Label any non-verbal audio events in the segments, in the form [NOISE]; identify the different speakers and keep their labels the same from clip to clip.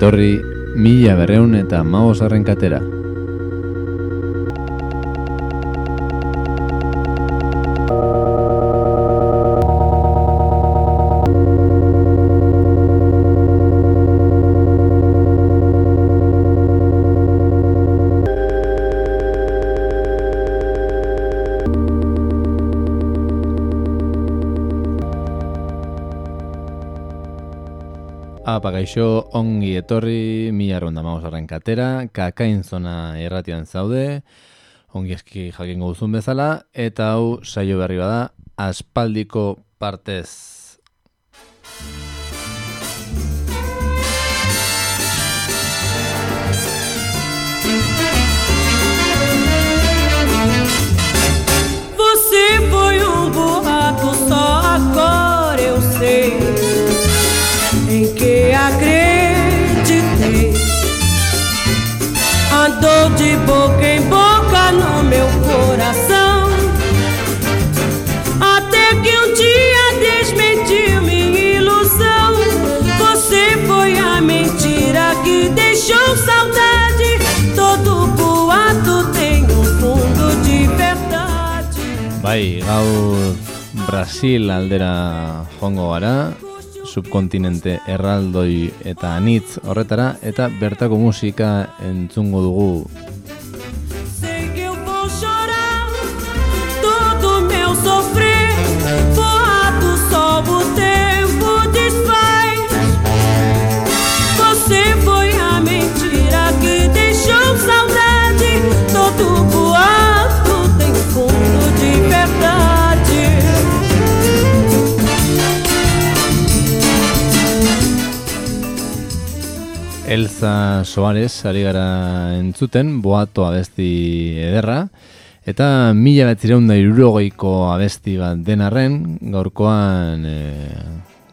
Speaker 1: etorri mila berreun eta maozarren katera. Apa, gaixo, ongi etorri, mila ronda maus katera, kakain zona erratian zaude, ongi eski jakin guzun bezala, eta hau saio berri bada, aspaldiko partez.
Speaker 2: Acreditei. Andou de boca em boca no meu coração. Até que um dia desmentiu minha ilusão. Você foi a mentira que deixou saudade. Todo boato tem um fundo de verdade.
Speaker 1: Bai, gaur Brasil aldera joango gara, subkontinente erraldoi eta anitz horretara eta bertako musika entzungo dugu Elza Soares ari gara entzuten, boato abesti ederra, eta mila batzireun da irurogeiko abesti bat denarren, gaurkoan e,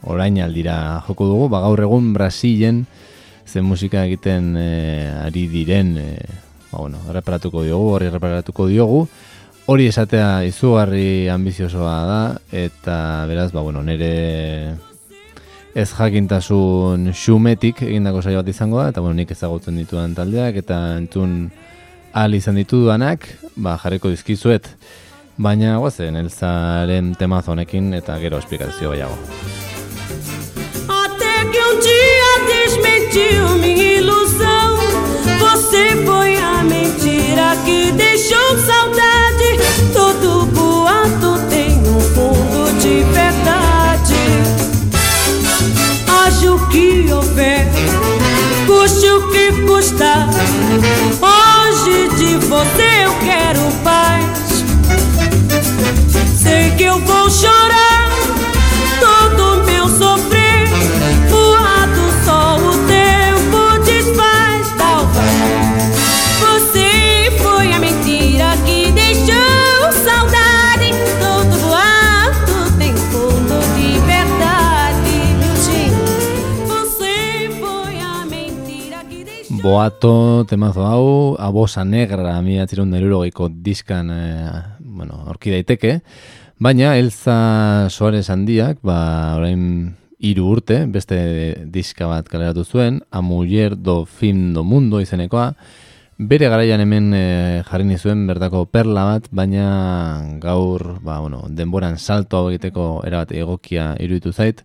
Speaker 1: orain aldira joko dugu, ba, gaur egun Brasilen zen musika egiten e, ari diren, e, ba, bueno, reparatuko diogu, hori reparatuko diogu, hori esatea izugarri ambiziosoa da, eta beraz, ba, bueno, nire ez jakintasun xumetik egindako saio bat izango da, eta bueno, nik ezagutzen ditudan taldeak, eta entzun ahal izan ditudanak, ba, jarriko dizkizuet, baina guazen, elzaren temazo honekin eta gero esplikazio baiago.
Speaker 2: Até que um dia desmentiu minha ilusão. Você foi a mentira que deixou saudade. Custe o que custar. Hoje de você eu quero paz. Sei que eu vou chorar Boato
Speaker 1: temazo hau, abosa negra mila tzirun geiko diskan e, bueno, orki daiteke, baina Elza Soares handiak, ba, orain hiru urte, beste diska bat kaleratu zuen, A Muller do Fin do Mundo izenekoa, bere garaian hemen e, jarri nizuen bertako perla bat, baina gaur, ba, bueno, denboran salto hau egiteko erabat egokia iruditu zait,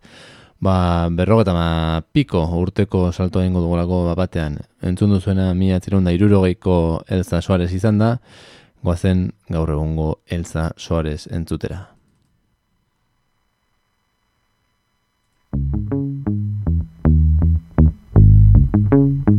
Speaker 1: Ba, berrogeta ma piko urteko salto egingo dugulako bat batean. Entzun duzuena mila zirunda irurogeiko Elza Soares izan da, goazen gaur egungo Elza Soares entzutera.
Speaker 3: Telhado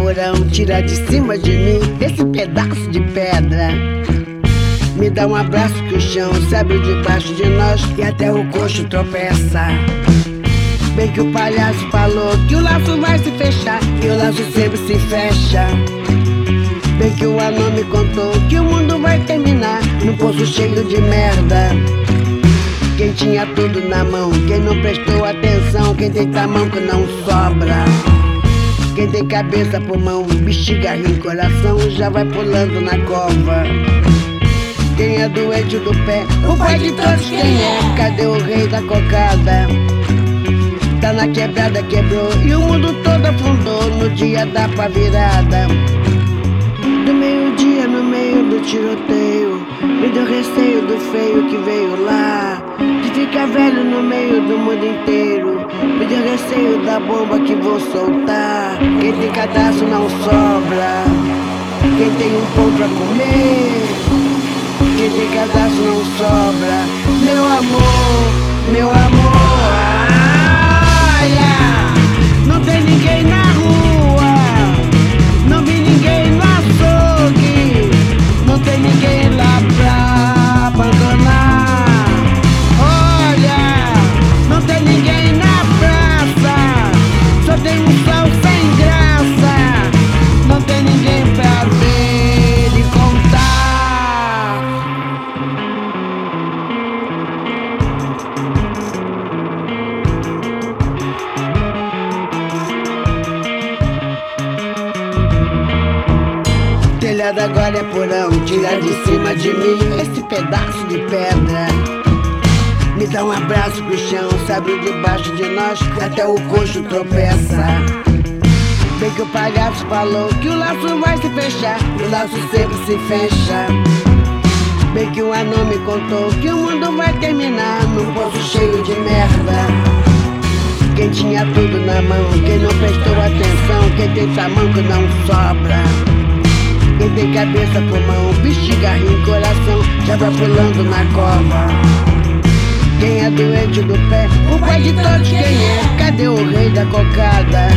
Speaker 3: porão, tira de cima de mim esse pedaço de pedra. Me dá um abraço que o chão se abre debaixo de nós e até o coxo tropeça. Bem que o palhaço falou que o laço vai se fechar E o laço sempre se fecha Bem que o anão me contou que o mundo vai terminar Num poço cheio de merda quem tinha tudo na mão, quem não prestou atenção, quem tem tamanho que não sobra. Quem tem cabeça, pulmão, bexiga, rim, coração, já vai pulando na cova. Quem é doente do pé, o pai de todos quem é? Cadê o rei da cocada? Tá na quebrada, quebrou e o mundo todo afundou no dia da pá virada. Do meio-dia no meio do tiroteio, me deu receio do feio que veio lá. De ficar velho no meio do mundo inteiro, me deu receio da bomba que vou soltar. Quem tem cadastro não sobra, quem tem um pão pra comer. Quem tem cadastro não sobra, meu amor, meu amor. Olha, não tem ninguém na porão, tira de cima de mim esse pedaço de pedra. Me dá um abraço pro chão, se abre debaixo de nós, até o coxo tropeça. Bem que o palhaço falou que o laço vai se fechar, o laço sempre se fecha. Bem que o anão me contou que o mundo vai terminar num poço cheio de merda. Quem tinha tudo na mão, quem não prestou atenção, quem tem tamanho não sobra. Quem tem cabeça, pulmão, bexiga, rim, coração, já vai pulando na cova. Quem é doente do pé, o pai de todos quem é? Cadê o rei da cocada?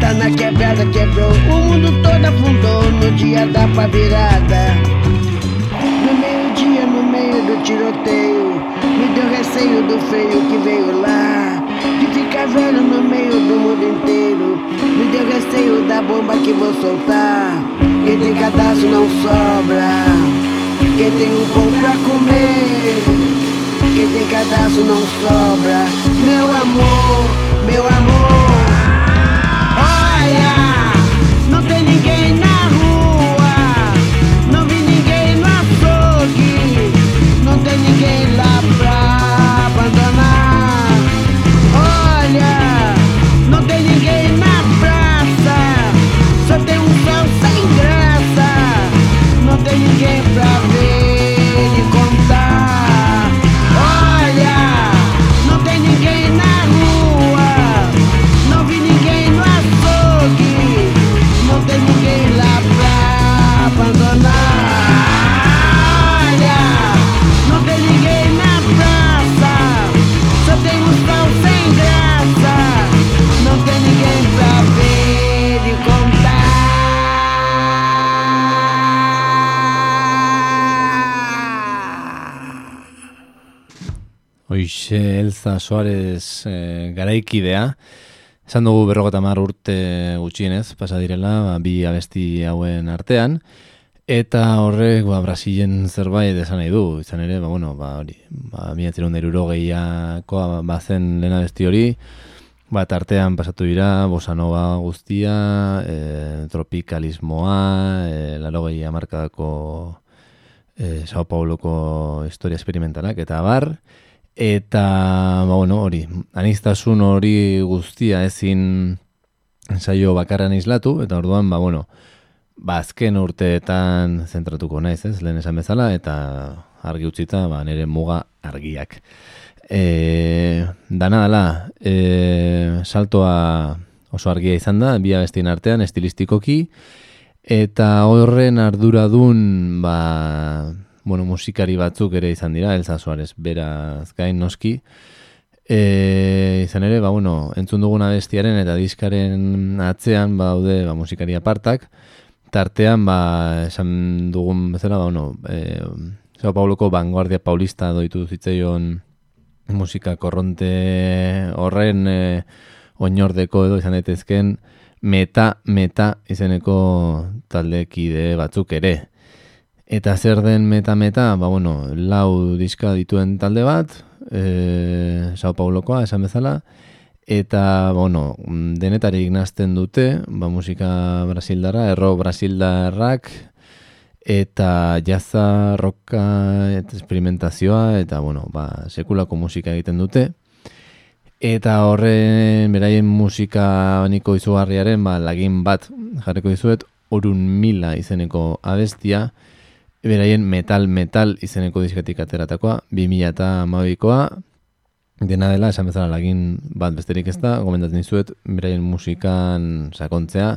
Speaker 3: Tá na quebrada, quebrou, o mundo todo afundou no dia da pá virada. No meio-dia, no meio do tiroteio, me deu receio do feio que veio lá. De ficar velho no meio do mundo inteiro, me deu receio da bomba que vou soltar. Quem tem cadastro não sobra, quem tem um pão pra comer. Quem tem cadastro não sobra, meu amor, meu amor. Olha, não tem ninguém na
Speaker 1: Hoixe, Elza Suarez e, garaikidea. Esan dugu berrogeta mar urte gutxienez, pasa direla, ba, bi abesti hauen artean. Eta horrek, ba, Brasilen zerbait esan nahi du, izan ere, ba, bueno, ba, hori, ba, miatzen iruro gehiakoa bazen lehen abesti hori, ba, tartean pasatu dira, bossa nova guztia, e, tropikalismoa, e, laro gehi amarkadako e, Sao Pauloko historia experimentalak, eta bar, eta, ba, bueno, hori, anistasun hori guztia ezin saio bakarran islatu, eta orduan, ba, bueno, ba, azken urteetan zentratuko naiz, ez, lehen esan bezala, eta argi utzita, ba, nire muga argiak. E, dana dela, e, saltoa oso argia izan da, bi abestien artean, estilistikoki, eta horren arduradun, ba, bueno, musikari batzuk ere izan dira, Elsa Suarez, beraz gain noski. E, izan ere, ba, bueno, entzun duguna bestiaren eta diskaren atzean baude ba, musikari apartak. Tartean, ba, esan dugun bezala, ba, bueno, e, Zeo Pauloko vanguardia paulista doitu zitzaion musika korronte horren e, oinordeko edo izan daitezken meta, meta izeneko taldekide batzuk ere. Eta zer den meta-meta, ba, bueno, lau diska dituen talde bat, e, Sao Paulokoa, esan bezala, eta, bueno, denetarik nazten dute, ba, musika brasildarra, erro brasildarrak, eta jaza, roka, eta experimentazioa, eta, bueno, ba, sekulako musika egiten dute. Eta horren, beraien musika baniko izugarriaren, ba, lagin bat jarriko dizuet, orun mila izeneko abestia, beraien Metal Metal izeneko diskatik ateratakoa, 2008koa, dena dela, esan bezala lagin bat besterik ez da, gomendatzen dizuet, beraien musikan sakontzea,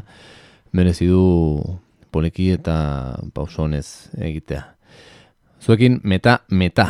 Speaker 1: merezi du poleki eta pausonez egitea. Zuekin meta meta.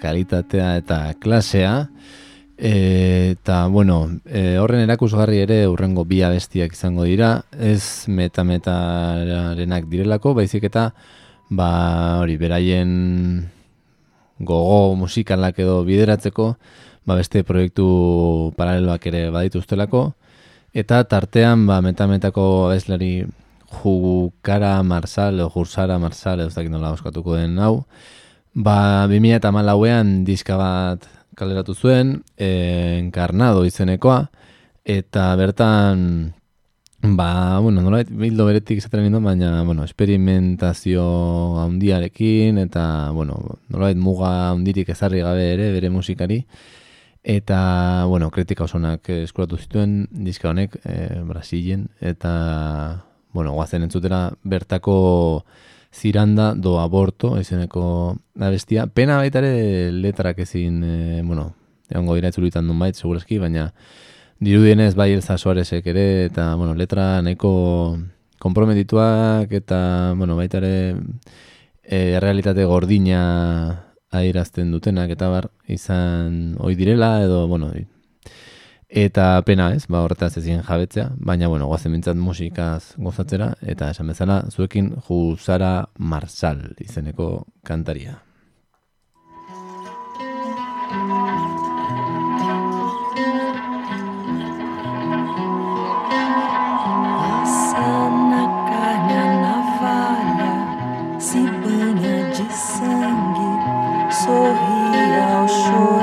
Speaker 1: kalitatea eta klasea. E, eta, bueno, e, horren erakusgarri ere urrengo bi abestiak izango dira, ez metametarenak direlako, baizik eta, ba, hori, beraien gogo musikalak edo bideratzeko, ba, beste proiektu paraleloak ere badituztelako, eta tartean, ba, metametako abeslari jugukara marsal, o jursara marsal, ez dakit nola oskatuko den hau, ba, 2000 eta malauean diska bat kaleratu zuen, e, enkarnado izenekoa, eta bertan, ba, bueno, nola bildo beretik izaten ninduen, baina, bueno, experimentazio handiarekin, eta, bueno, nola muga handirik ezarri gabe ere bere musikari, eta, bueno, kritika osonak eskuratu zituen diska honek, e, Brasilen, eta, bueno, guazen entzutera bertako ziranda do aborto, izeneko abestia. Pena baita ere letrak ezin, e, bueno, egongo dira etzulitan duen bait, segurazki, baina dirudienez bai Elza Suarezek ere, eta, bueno, letra nahiko komprometituak, eta, bueno, baita ere e, realitate gordina airazten dutenak, eta bar, izan oi direla, edo, bueno, Eta pena ez, ba horretaz ezin jabetzea, baina bueno, guazen bintzat musikaz gozatzera, eta esan bezala, zuekin Juzara Marsal izeneko kantaria. Sorri ao choro.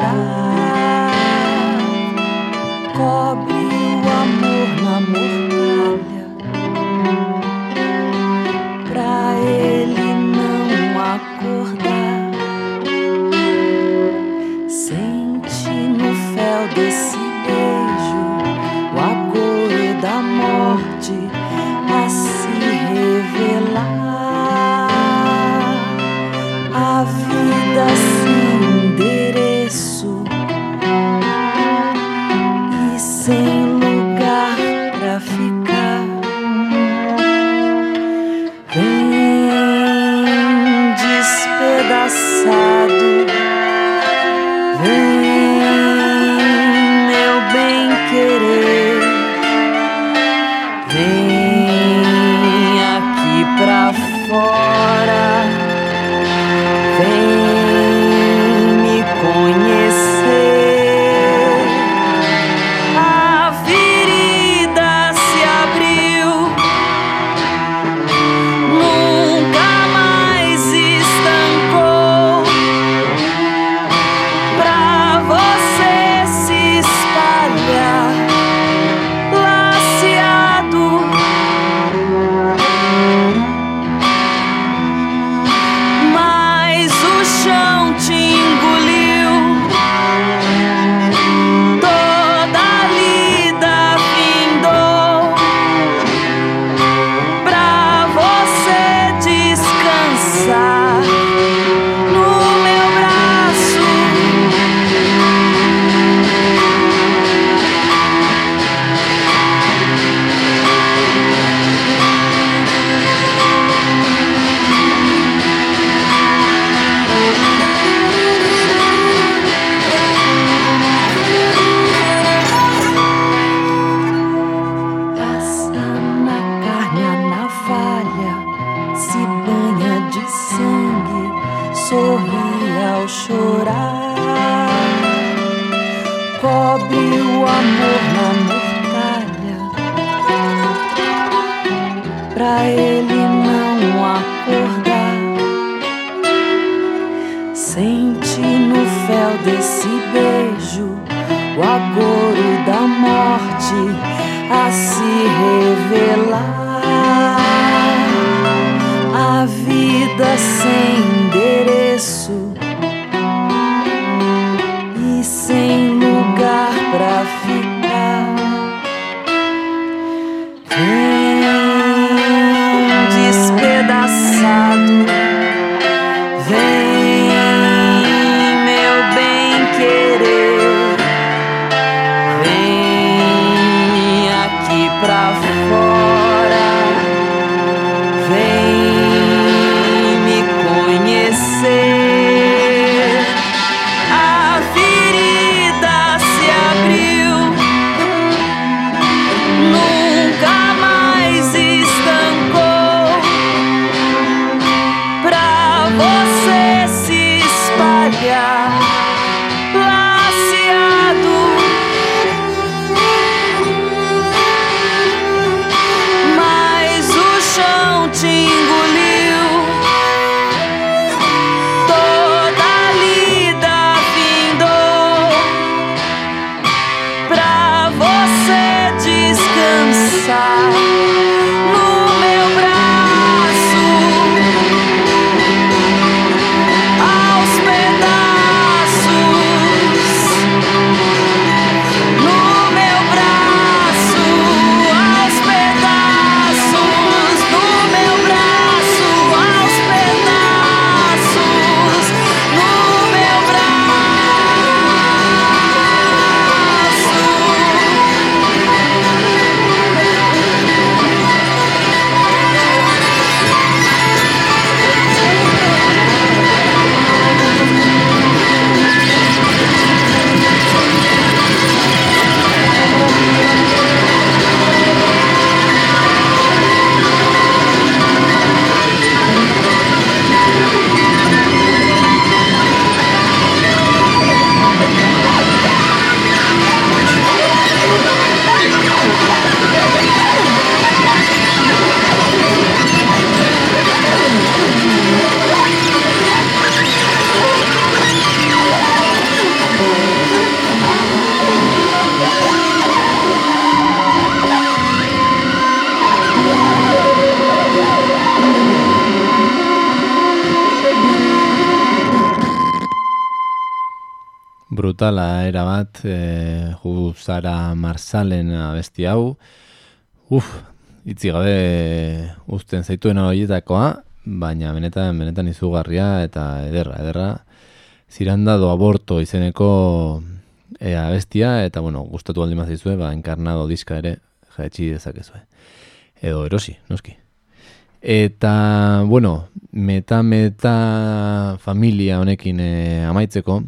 Speaker 1: pra
Speaker 4: ele não acordar. Sente no fel desse beijo o agouro da morte a se revelar. A vida sem
Speaker 1: ju Zara Marsalen abesti hau. Uf, itzi gabe uzten zaituen horietakoa, baina benetan, benetan izugarria eta ederra, ederra. Zirandado aborto izeneko e, abestia, eta bueno, gustatu aldi mazizue, ba, enkarnado diska ere, jaetxi dezakezue. Edo erosi, noski. Eta, bueno, meta-meta familia honekin e, amaitzeko,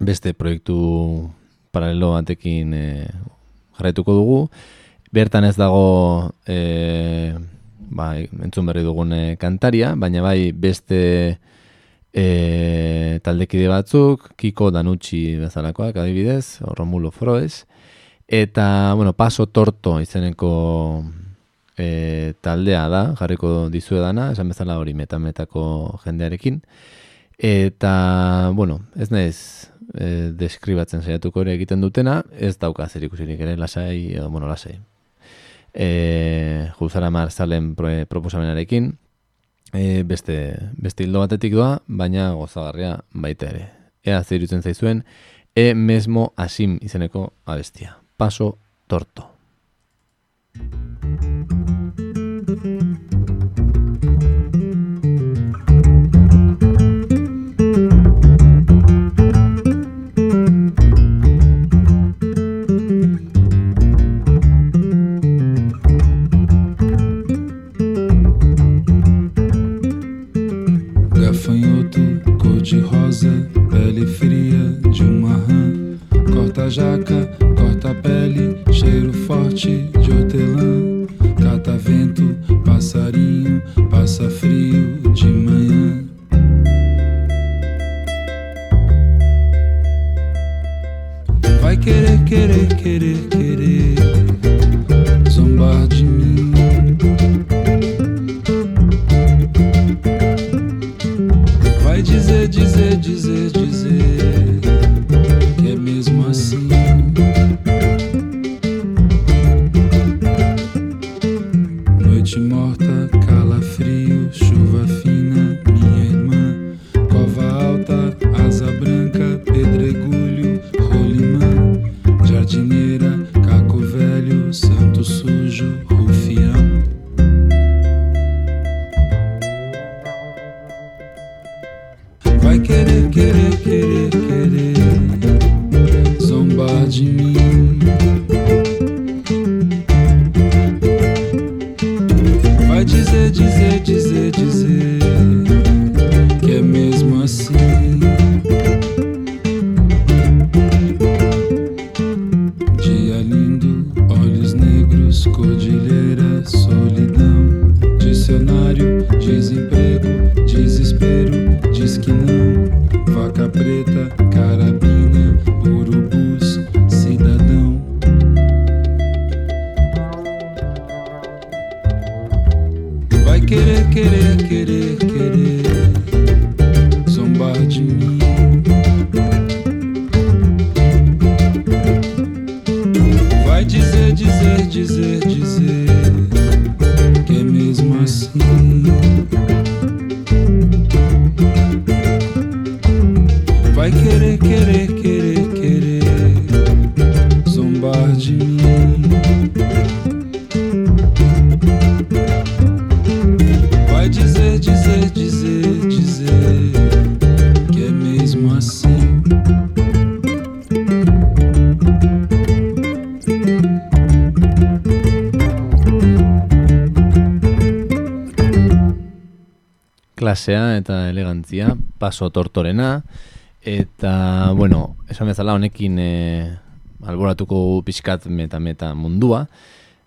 Speaker 1: beste proiektu paralelo batekin e, jarraituko dugu. Bertan ez dago e, ba, entzun berri dugun e, kantaria, baina bai beste e, taldekide batzuk, Kiko Danucci bezalakoak adibidez, Romulo Froes, eta, bueno, Paso Torto izeneko e, taldea da, jarriko dizuedana, esan bezala hori metametako jendearekin, eta, bueno, ez naiz e, deskribatzen saiatuko ere egiten dutena, ez dauka zer ikusirik ere lasai, edo, bueno, lasai. E, Juzara Marzalen proposamenarekin, e, beste, beste hildo batetik doa, baina gozagarria baita ere. Ea zer zaizuen, e mesmo asim izeneko abestia. Paso torto.
Speaker 5: Jaca, corta a pele, cheiro forte de hortelã. Cata vento, passarinho, passa frio de manhã. Vai querer, querer, querer, querer dizer, dizer,
Speaker 1: klasea eta elegantzia, paso tortorena, eta, bueno, esan bezala honekin e, alboratuko pixkat meta-meta mundua,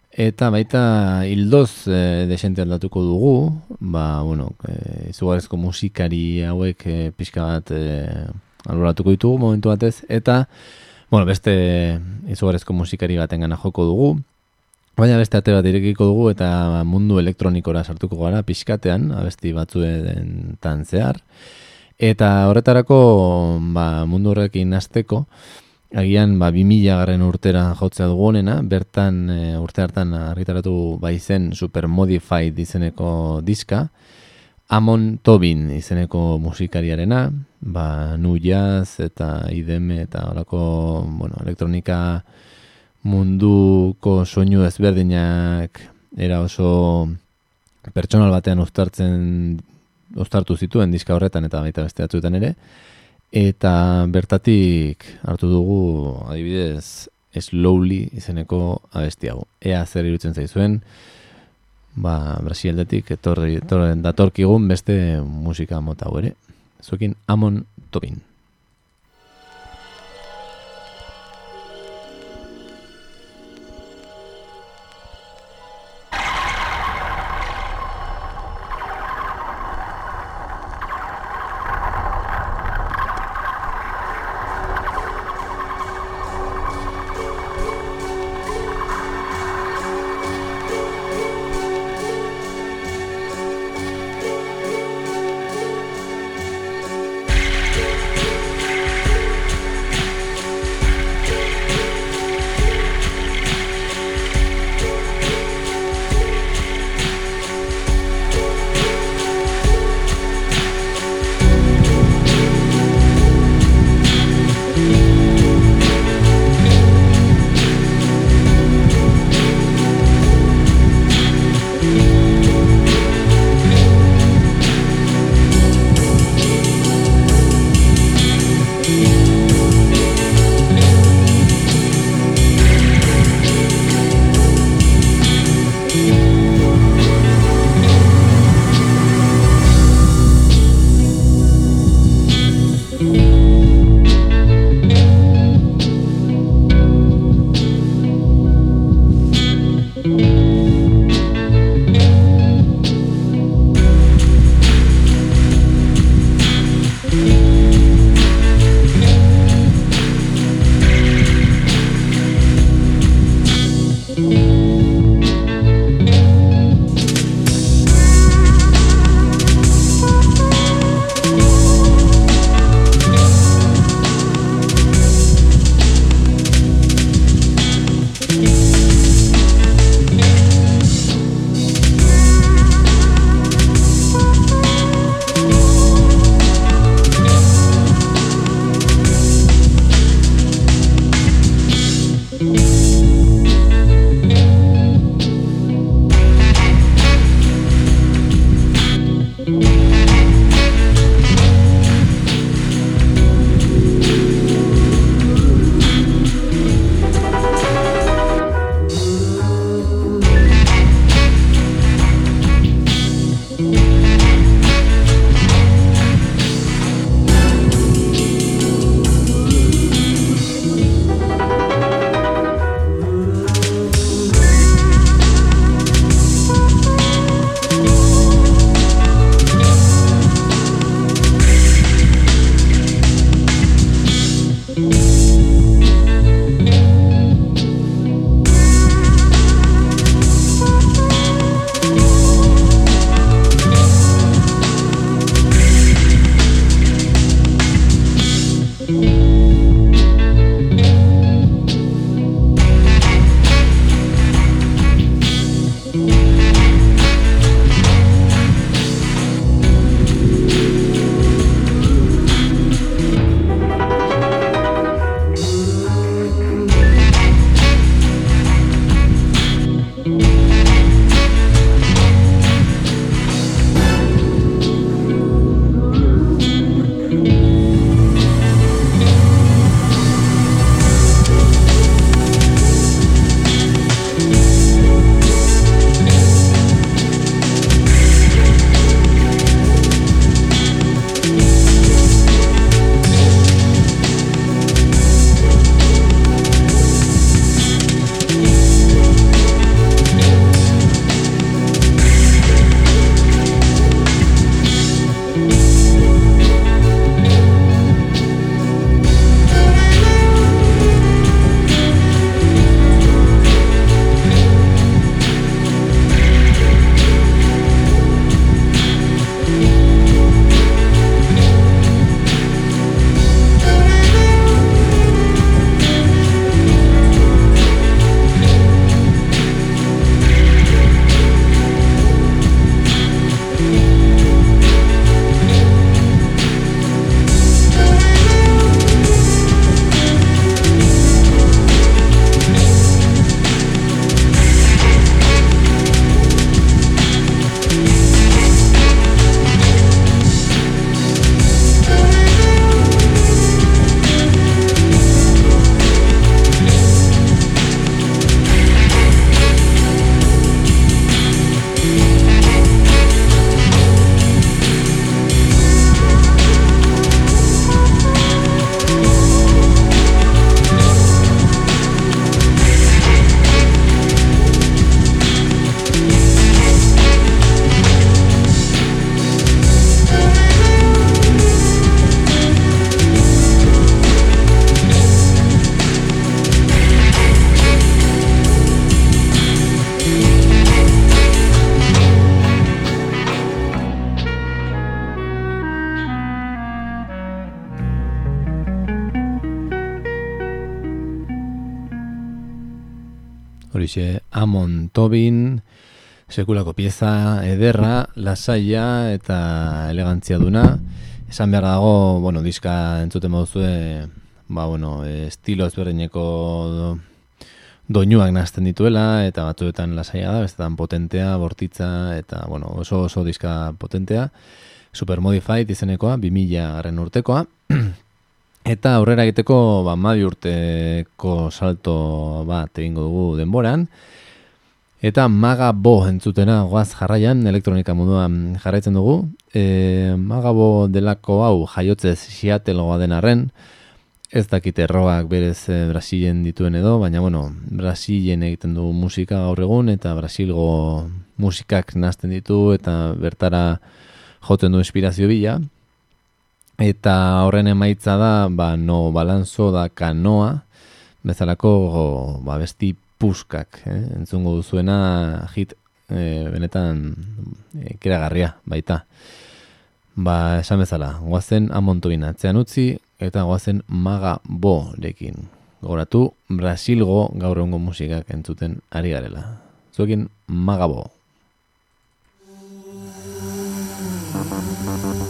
Speaker 1: eta baita hildoz e, desente aldatuko dugu, ba, bueno, e, izugarrezko musikari hauek e, pixka bat e, alboratuko ditugu momentu batez, eta, bueno, beste izugarrezko musikari baten gana joko dugu, Baina beste ate bat irekiko dugu eta mundu elektronikora sartuko gara pixkatean, abesti batzuen tan zehar. Eta horretarako ba, mundu horrekin hasteko agian ba, 2000 garren urtera jotzea dugu honena, bertan e, urte hartan argitaratu bai zen Super Modified izeneko diska. Amon Tobin izeneko musikariarena, ba, nu jazz eta IDM eta horako, bueno, elektronika munduko soinu ezberdinak era oso pertsonal batean uztartzen uztartu zituen diska horretan eta baita beste batzuetan ere eta bertatik hartu dugu adibidez Slowly izeneko abesti hau. Ea zer irutzen zaizuen, ba, Brasildetik etorri, etorri datorkigun beste musika mota ere. Zuekin Amon Tobin.
Speaker 6: Horixe, Amon Tobin, sekulako pieza, ederra, lasaia eta elegantzia duna. Esan behar dago, bueno, diska entzuten moduzue, ba, bueno, estilo ezberdineko doinuak nazten dituela, eta batzuetan lasaia da, bestetan potentea, bortitza, eta, bueno, oso oso diska potentea. Super Modified izenekoa, 2000 garren urtekoa. [CLEARS THROAT] Eta aurrera egiteko ba, madi urteko salto bat egingo dugu denboran. Eta maga bo entzutena goaz jarraian elektronika munduan jarraitzen dugu. E, maga bo delako hau jaiotzez siatelgoa den arren. Ez dakite erroak berez e, Brasilen dituen edo, baina bueno, Brasilen egiten du musika gaur egun eta Brasilgo musikak nazten ditu eta bertara joten du inspirazio bila. Eta horren emaitza da, ba, no balanzo da kanoa, bezalako ba, besti puskak, eh? entzungo duzuena hit eh, benetan eh, e, kiragarria baita. Ba, esan bezala, goazen amontoin atzean utzi eta goazen maga bo dekin. Goratu, Brasilgo gaur egungo musikak entzuten ari garela. Zuekin
Speaker 7: magabo.
Speaker 1: Thank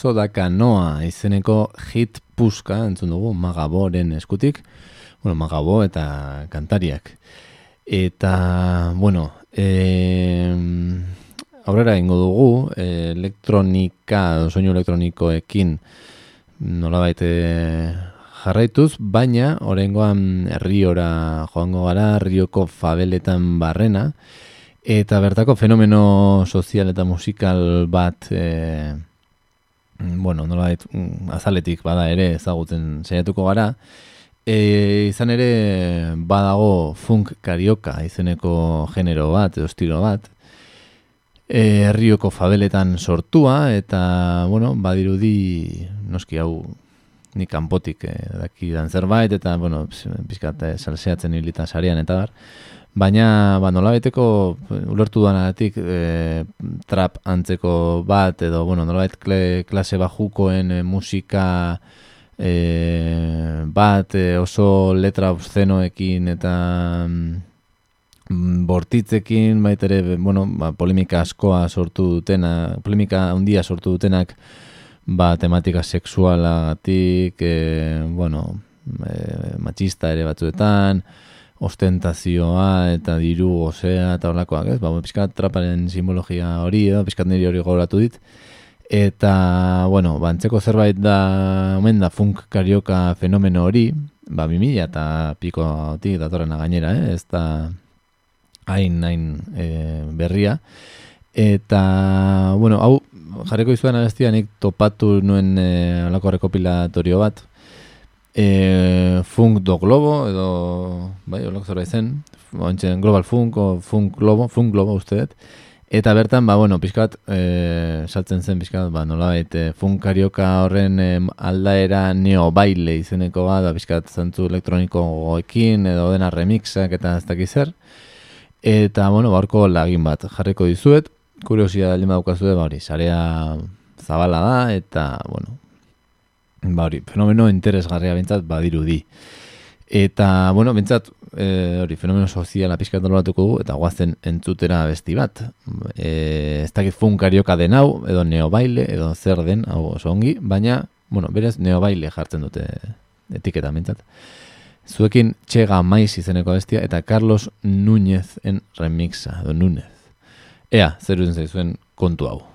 Speaker 1: Balanzo da kanoa izeneko hit puska entzun dugu Magaboren eskutik. Bueno, Magabo eta kantariak. Eta, bueno, e, aurrera ingo dugu, eh, elektronika, soinu elektronikoekin nolabait e, jarraituz, baina orengoan herriora joango gara, rioko fabeletan barrena, eta bertako fenomeno sozial eta musikal bat, e, bueno, nolabait, mm, azaletik bada ere ezagutzen saiatuko gara, E, izan ere badago funk karioka izeneko genero bat, estilo bat. E, herrioko fabeletan sortua eta, bueno, badirudi noski hau ni kanpotik e, daki dan zerbait eta, bueno, pizkat e, salseatzen hilita sarian eta bar. Baina, ba, nola beteko ulertu duanatik e, trap antzeko bat edo, bueno, nola klase bajukoen e, musika e, bat e, oso letra obszenoekin eta mm, bortitzekin bait ere bueno, ba, polemika askoa sortu dutena, polemika handia sortu dutenak ba, tematika sexualagatik, e, bueno, e, machista ere batzuetan, ostentazioa eta diru gozea eta horlakoak, ez? Ba, pizkat traparen simbologia hori, edo, pizkat niri hori gauratu dit. Eta, bueno, bantzeko zerbait da, omen da, funk karioka fenomeno hori, ba, bimila eta piko hoti datorrena gainera, eh? ez da hain, hain e, berria. Eta, bueno, hau, jarriko izuan abestia nik topatu nuen e, alako rekopilatorio bat, e, funk do globo, edo, bai, olako zerbait zen, global funk, o funk globo, funk globo usteet, Eta bertan, ba, bueno, pixkat, e, saltzen zen pixkat, ba, nola baita, funkarioka horren e, aldaera neo baile izeneko bat, ba, pixkat, zantzu elektroniko goekin, edo dena remixak eta ez dakiz zer. Eta, bueno, barko lagin bat jarriko dizuet, kuriosia da lima daukazu ba, hori, sarea zabala da, eta, bueno, ba, hori, fenomeno interesgarria bintzat, badiru di. Eta, bueno, bintzat, e, hori, fenomeno soziala pixkat nolatuko du, eta guazen entzutera besti bat. E, ez dakit funkarioka den hau, edo neobaile, edo zer den, hau oso ongi, baina, bueno, berez, neobaile jartzen dute etiketa, bintzat. Zuekin txega maiz izeneko bestia, eta Carlos Núñez en remixa, edo Núñez. Ea, zer zaizuen kontu hau.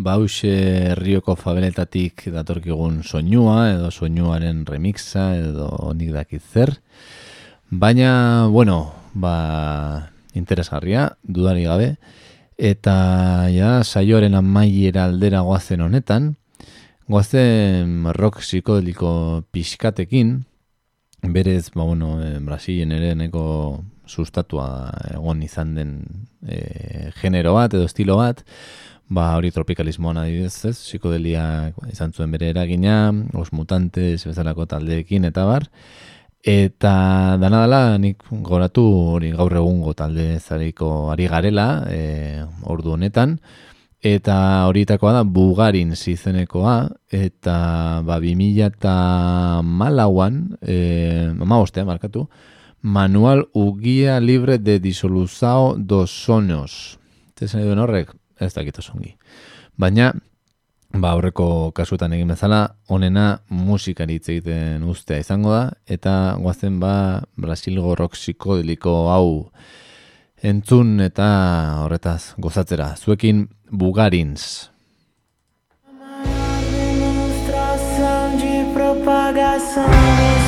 Speaker 1: Bauxe herrioko fabeletatik datorkigun soinua, edo soinuaren remixa, edo nik dakit zer. Baina, bueno, ba, interesgarria, dudari gabe. Eta ja, saioaren amaiera aldera goazen honetan, goazen rock psikodeliko pixkatekin, berez, ba, bueno, eh, Brasilen ere neko sustatua egon izan den eh, genero bat edo estilo bat, ba hori tropikalismoan adibidez, ez? Psikodelia izan zuen bere eragina, os mutantes bezalako taldeekin eta bar. Eta dana dela nik goratu hori gaur egungo talde zariko ari garela, e, ordu honetan, eta horietakoa da Bugarin zizenekoa, eta ba 2000 eta malauan, e, amabostean markatu, Manual Uguia Libre de Disoluzao dos Sonos. Zesan duen horrek, ez dakit oso ongi. Baina, ba, aurreko kasuetan egin bezala, onena musikari hitz egiten ustea izango da, eta guazen ba, Brasilgo rock psikodeliko hau entzun eta horretaz gozatzera. Zuekin Bugarins.
Speaker 8: Propagação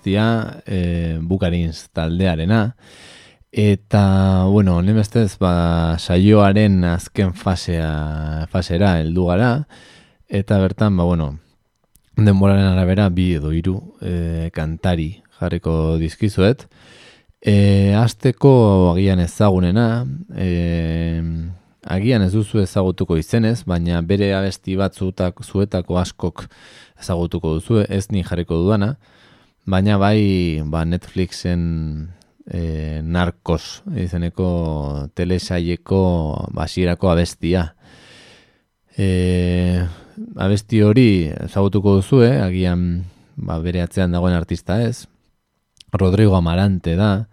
Speaker 1: abestia, e, Bukarins taldearena, eta, bueno, nemestez, ba, saioaren azken fasea, fasera heldu gara, eta bertan, ba, bueno, denboraren arabera bi edo hiru e, kantari jarriko dizkizuet. E, azteko agian ezagunena, e, agian ez duzu ezagutuko izenez, baina bere abesti bat zuetak, zuetako askok ezagutuko duzu, ez ni jarriko dudana, baina bai ba Netflixen e, narkos izeneko telesaieko basierako abestia. E, abesti hori ezagutuko duzu, agian ba, bere atzean dagoen artista ez, Rodrigo Amarante da,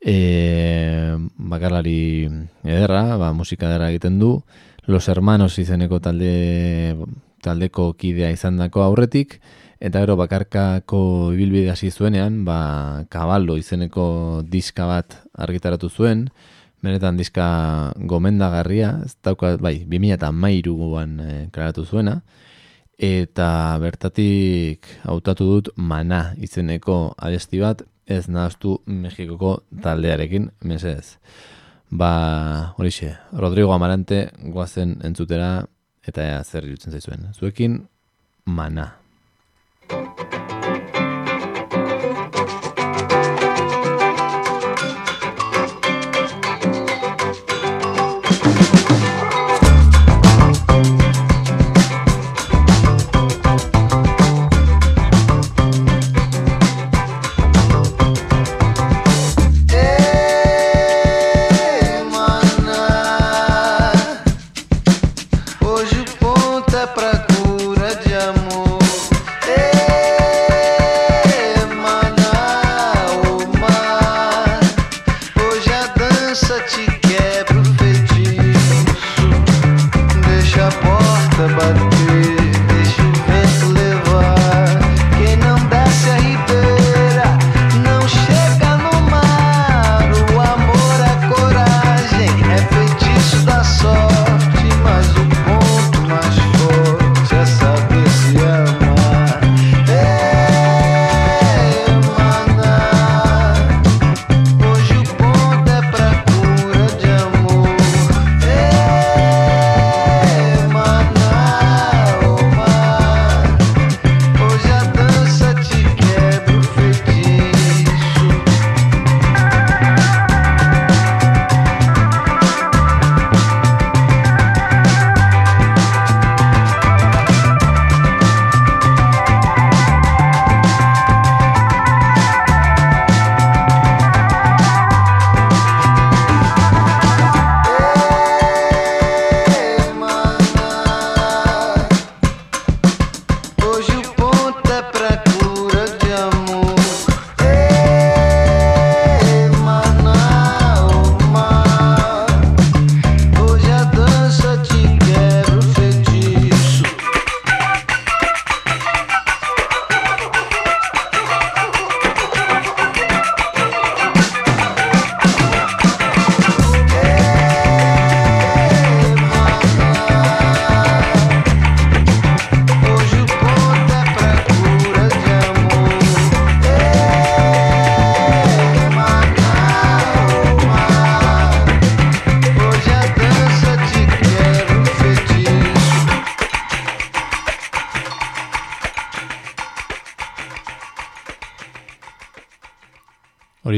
Speaker 1: e, bakarlari ederra, ba, musika ederra egiten du, Los Hermanos izeneko talde, taldeko kidea izan dako aurretik, eta gero bakarkako ibilbide hasi zuenean, ba, Caballo izeneko diska bat argitaratu zuen, benetan diska gomendagarria, ez dauka, bai, 2000 eta mairuan e, klaratu zuena, eta bertatik hautatu dut mana izeneko abesti bat, ez nahaztu Mexikoko taldearekin, mesez. Ba, horixe, Rodrigo Amarante guazen entzutera eta ea, zer irutzen zaizuen. Zuekin, mana.
Speaker 9: Thank you.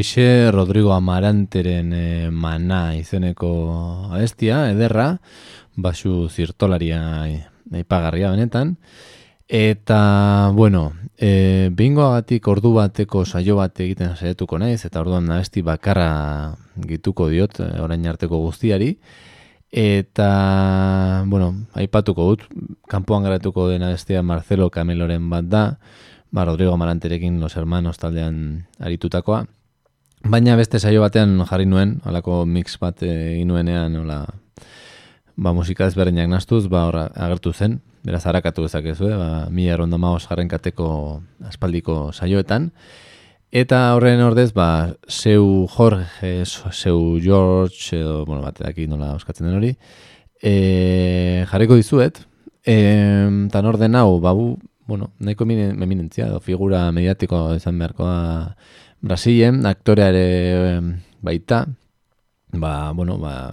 Speaker 1: Horixe Rodrigo Amaranteren e, mana izeneko abestia, ederra, basu zirtolaria aipagarria benetan. Eta, bueno, e, bingoagatik ordu bateko saio bat egiten saiatuko naiz, eta orduan abesti bakarra gituko diot, e, orain arteko guztiari. Eta, bueno, aipatuko dut, kanpoan garatuko den abestia Marcelo Cameloren bat da, ba, Rodrigo Amaranterekin Los Hermanos taldean aritutakoa. Baina beste saio batean jarri nuen, holako mix bat egin nuenean, hola, ba, musika ezberdinak nastuz, ba, horra, agertu zen, beraz harakatu dezakezu, eh? ba, mila maoz jarren kateko aspaldiko saioetan. Eta horren ordez, ba, zeu Jorge, zeu George, edo, bueno, bat edaki nola euskatzen den hori, e, jarriko dizuet, e, tan orden hau, ba, bu- bueno, nahiko eminen- eminentzia, edo figura mediatiko izan beharko da Brasilen, aktorea ere em, baita, ba, bueno, ba,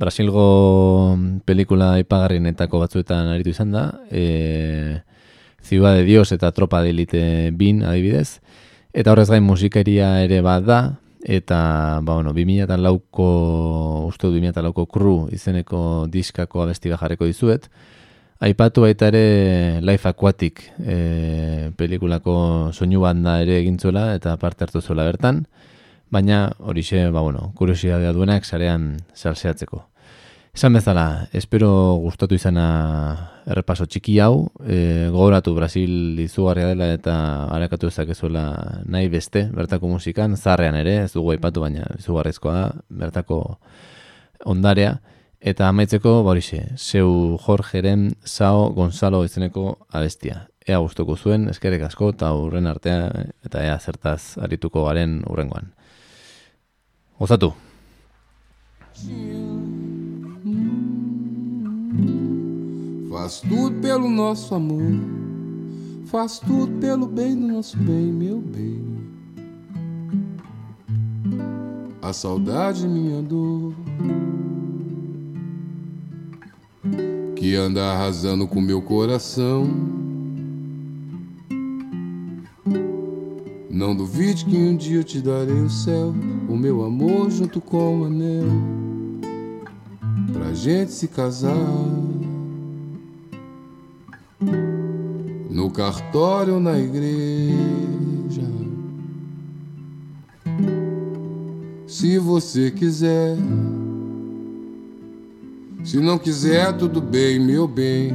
Speaker 1: Brasilgo pelikula ipagarrienetako batzuetan aritu izan da, e, Ciudad de Dios eta Tropa de Elite bin adibidez, eta horrez gain musikeria ere bat da, eta, ba, bueno, 2004ko, uste dut 2004ko Crew izeneko diskako abesti bat jarriko dizuet, Aipatu baita ere Life Aquatic e, pelikulako soinu banda ere egin zuela eta parte hartu zuela bertan, baina horixe, ba bueno, kuriosidadea duenak sarean salseatzeko. Esan bezala, espero gustatu izana errepaso txiki hau, e, gogoratu Brasil izugarria dela eta arakatu ezakezuela nahi beste, bertako musikan, zarrean ere, ez dugu aipatu baina izugarrizkoa da, bertako ondarea, eta amaitzeko, ba horixe, zeu Jorgeren Sao Gonzalo izeneko abestia. Ea gustuko zuen, eskerrik asko, eta urren artea, eta ea zertaz arituko garen urrengoan. Gozatu!
Speaker 10: Faz tudo pelo nosso amor. Faz tudo pelo bem do nosso bem, meu bem. A saudade, minha dor. Que anda arrasando com meu coração. Não duvide que um dia eu te darei o céu, o meu amor junto com o anel, pra gente se casar. No cartório ou na igreja. Se você quiser. Se não quiser, tudo bem, meu bem.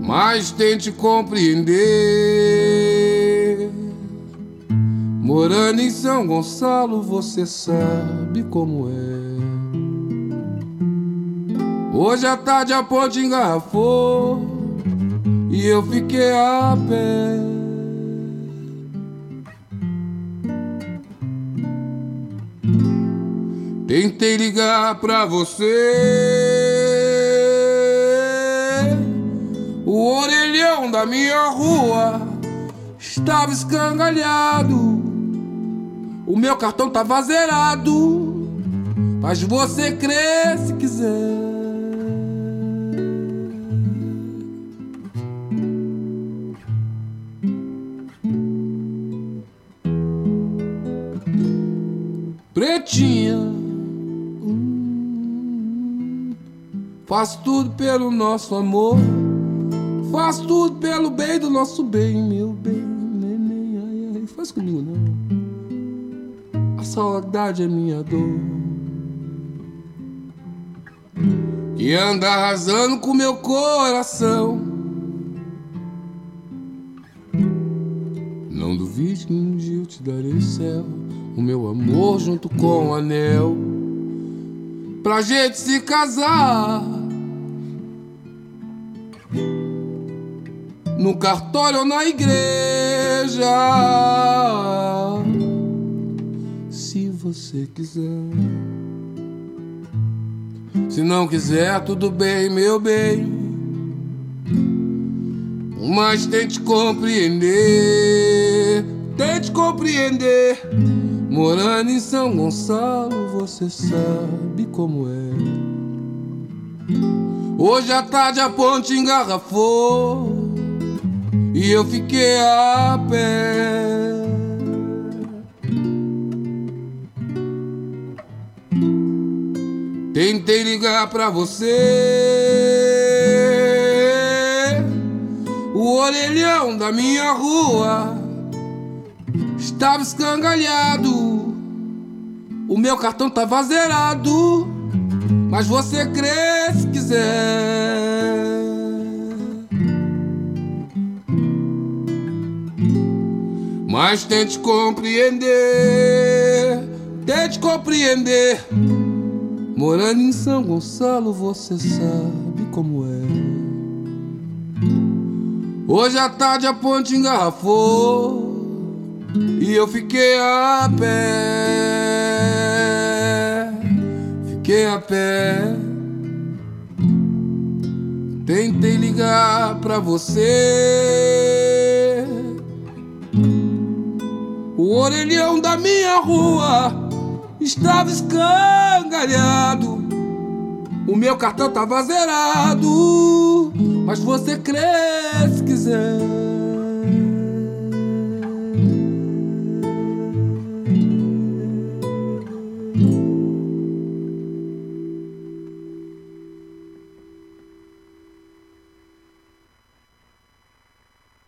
Speaker 10: Mas tente compreender. Morando em São Gonçalo, você sabe como é. Hoje à tarde a ponte engarrafou e eu fiquei a pé. Tentei ligar pra você, o orelhão da minha rua estava escangalhado. O meu cartão tava zerado, mas você crê se quiser. Pretinha, faz tudo pelo nosso amor, faz tudo pelo bem do nosso bem, meu bem, neném, ai, ai, faz comigo não. A saudade é minha dor. Que anda arrasando com meu coração. Não duvide que um dia eu te darei o céu, o meu amor junto com o anel, pra gente se casar. No cartório ou na igreja, se você quiser. Se não quiser, tudo bem, meu bem. Mas tente compreender, tente compreender. Morando em São Gonçalo, você sabe como é. Hoje à tarde a ponte engarrafou e eu fiquei a pé. Tentei ligar pra você, o orelhão da minha rua estava escangalhado. O meu cartão tava zerado, mas você crê se quiser. Mas tente compreender, tente compreender. Morando em São Gonçalo, você sabe como é. Hoje à tarde a ponte engarrafou e eu fiquei a pé. Fiquei a pé. Tentei ligar pra você. O orelhão da minha rua estava escangalhado. O meu cartão tava zerado. Mas você crê se quiser.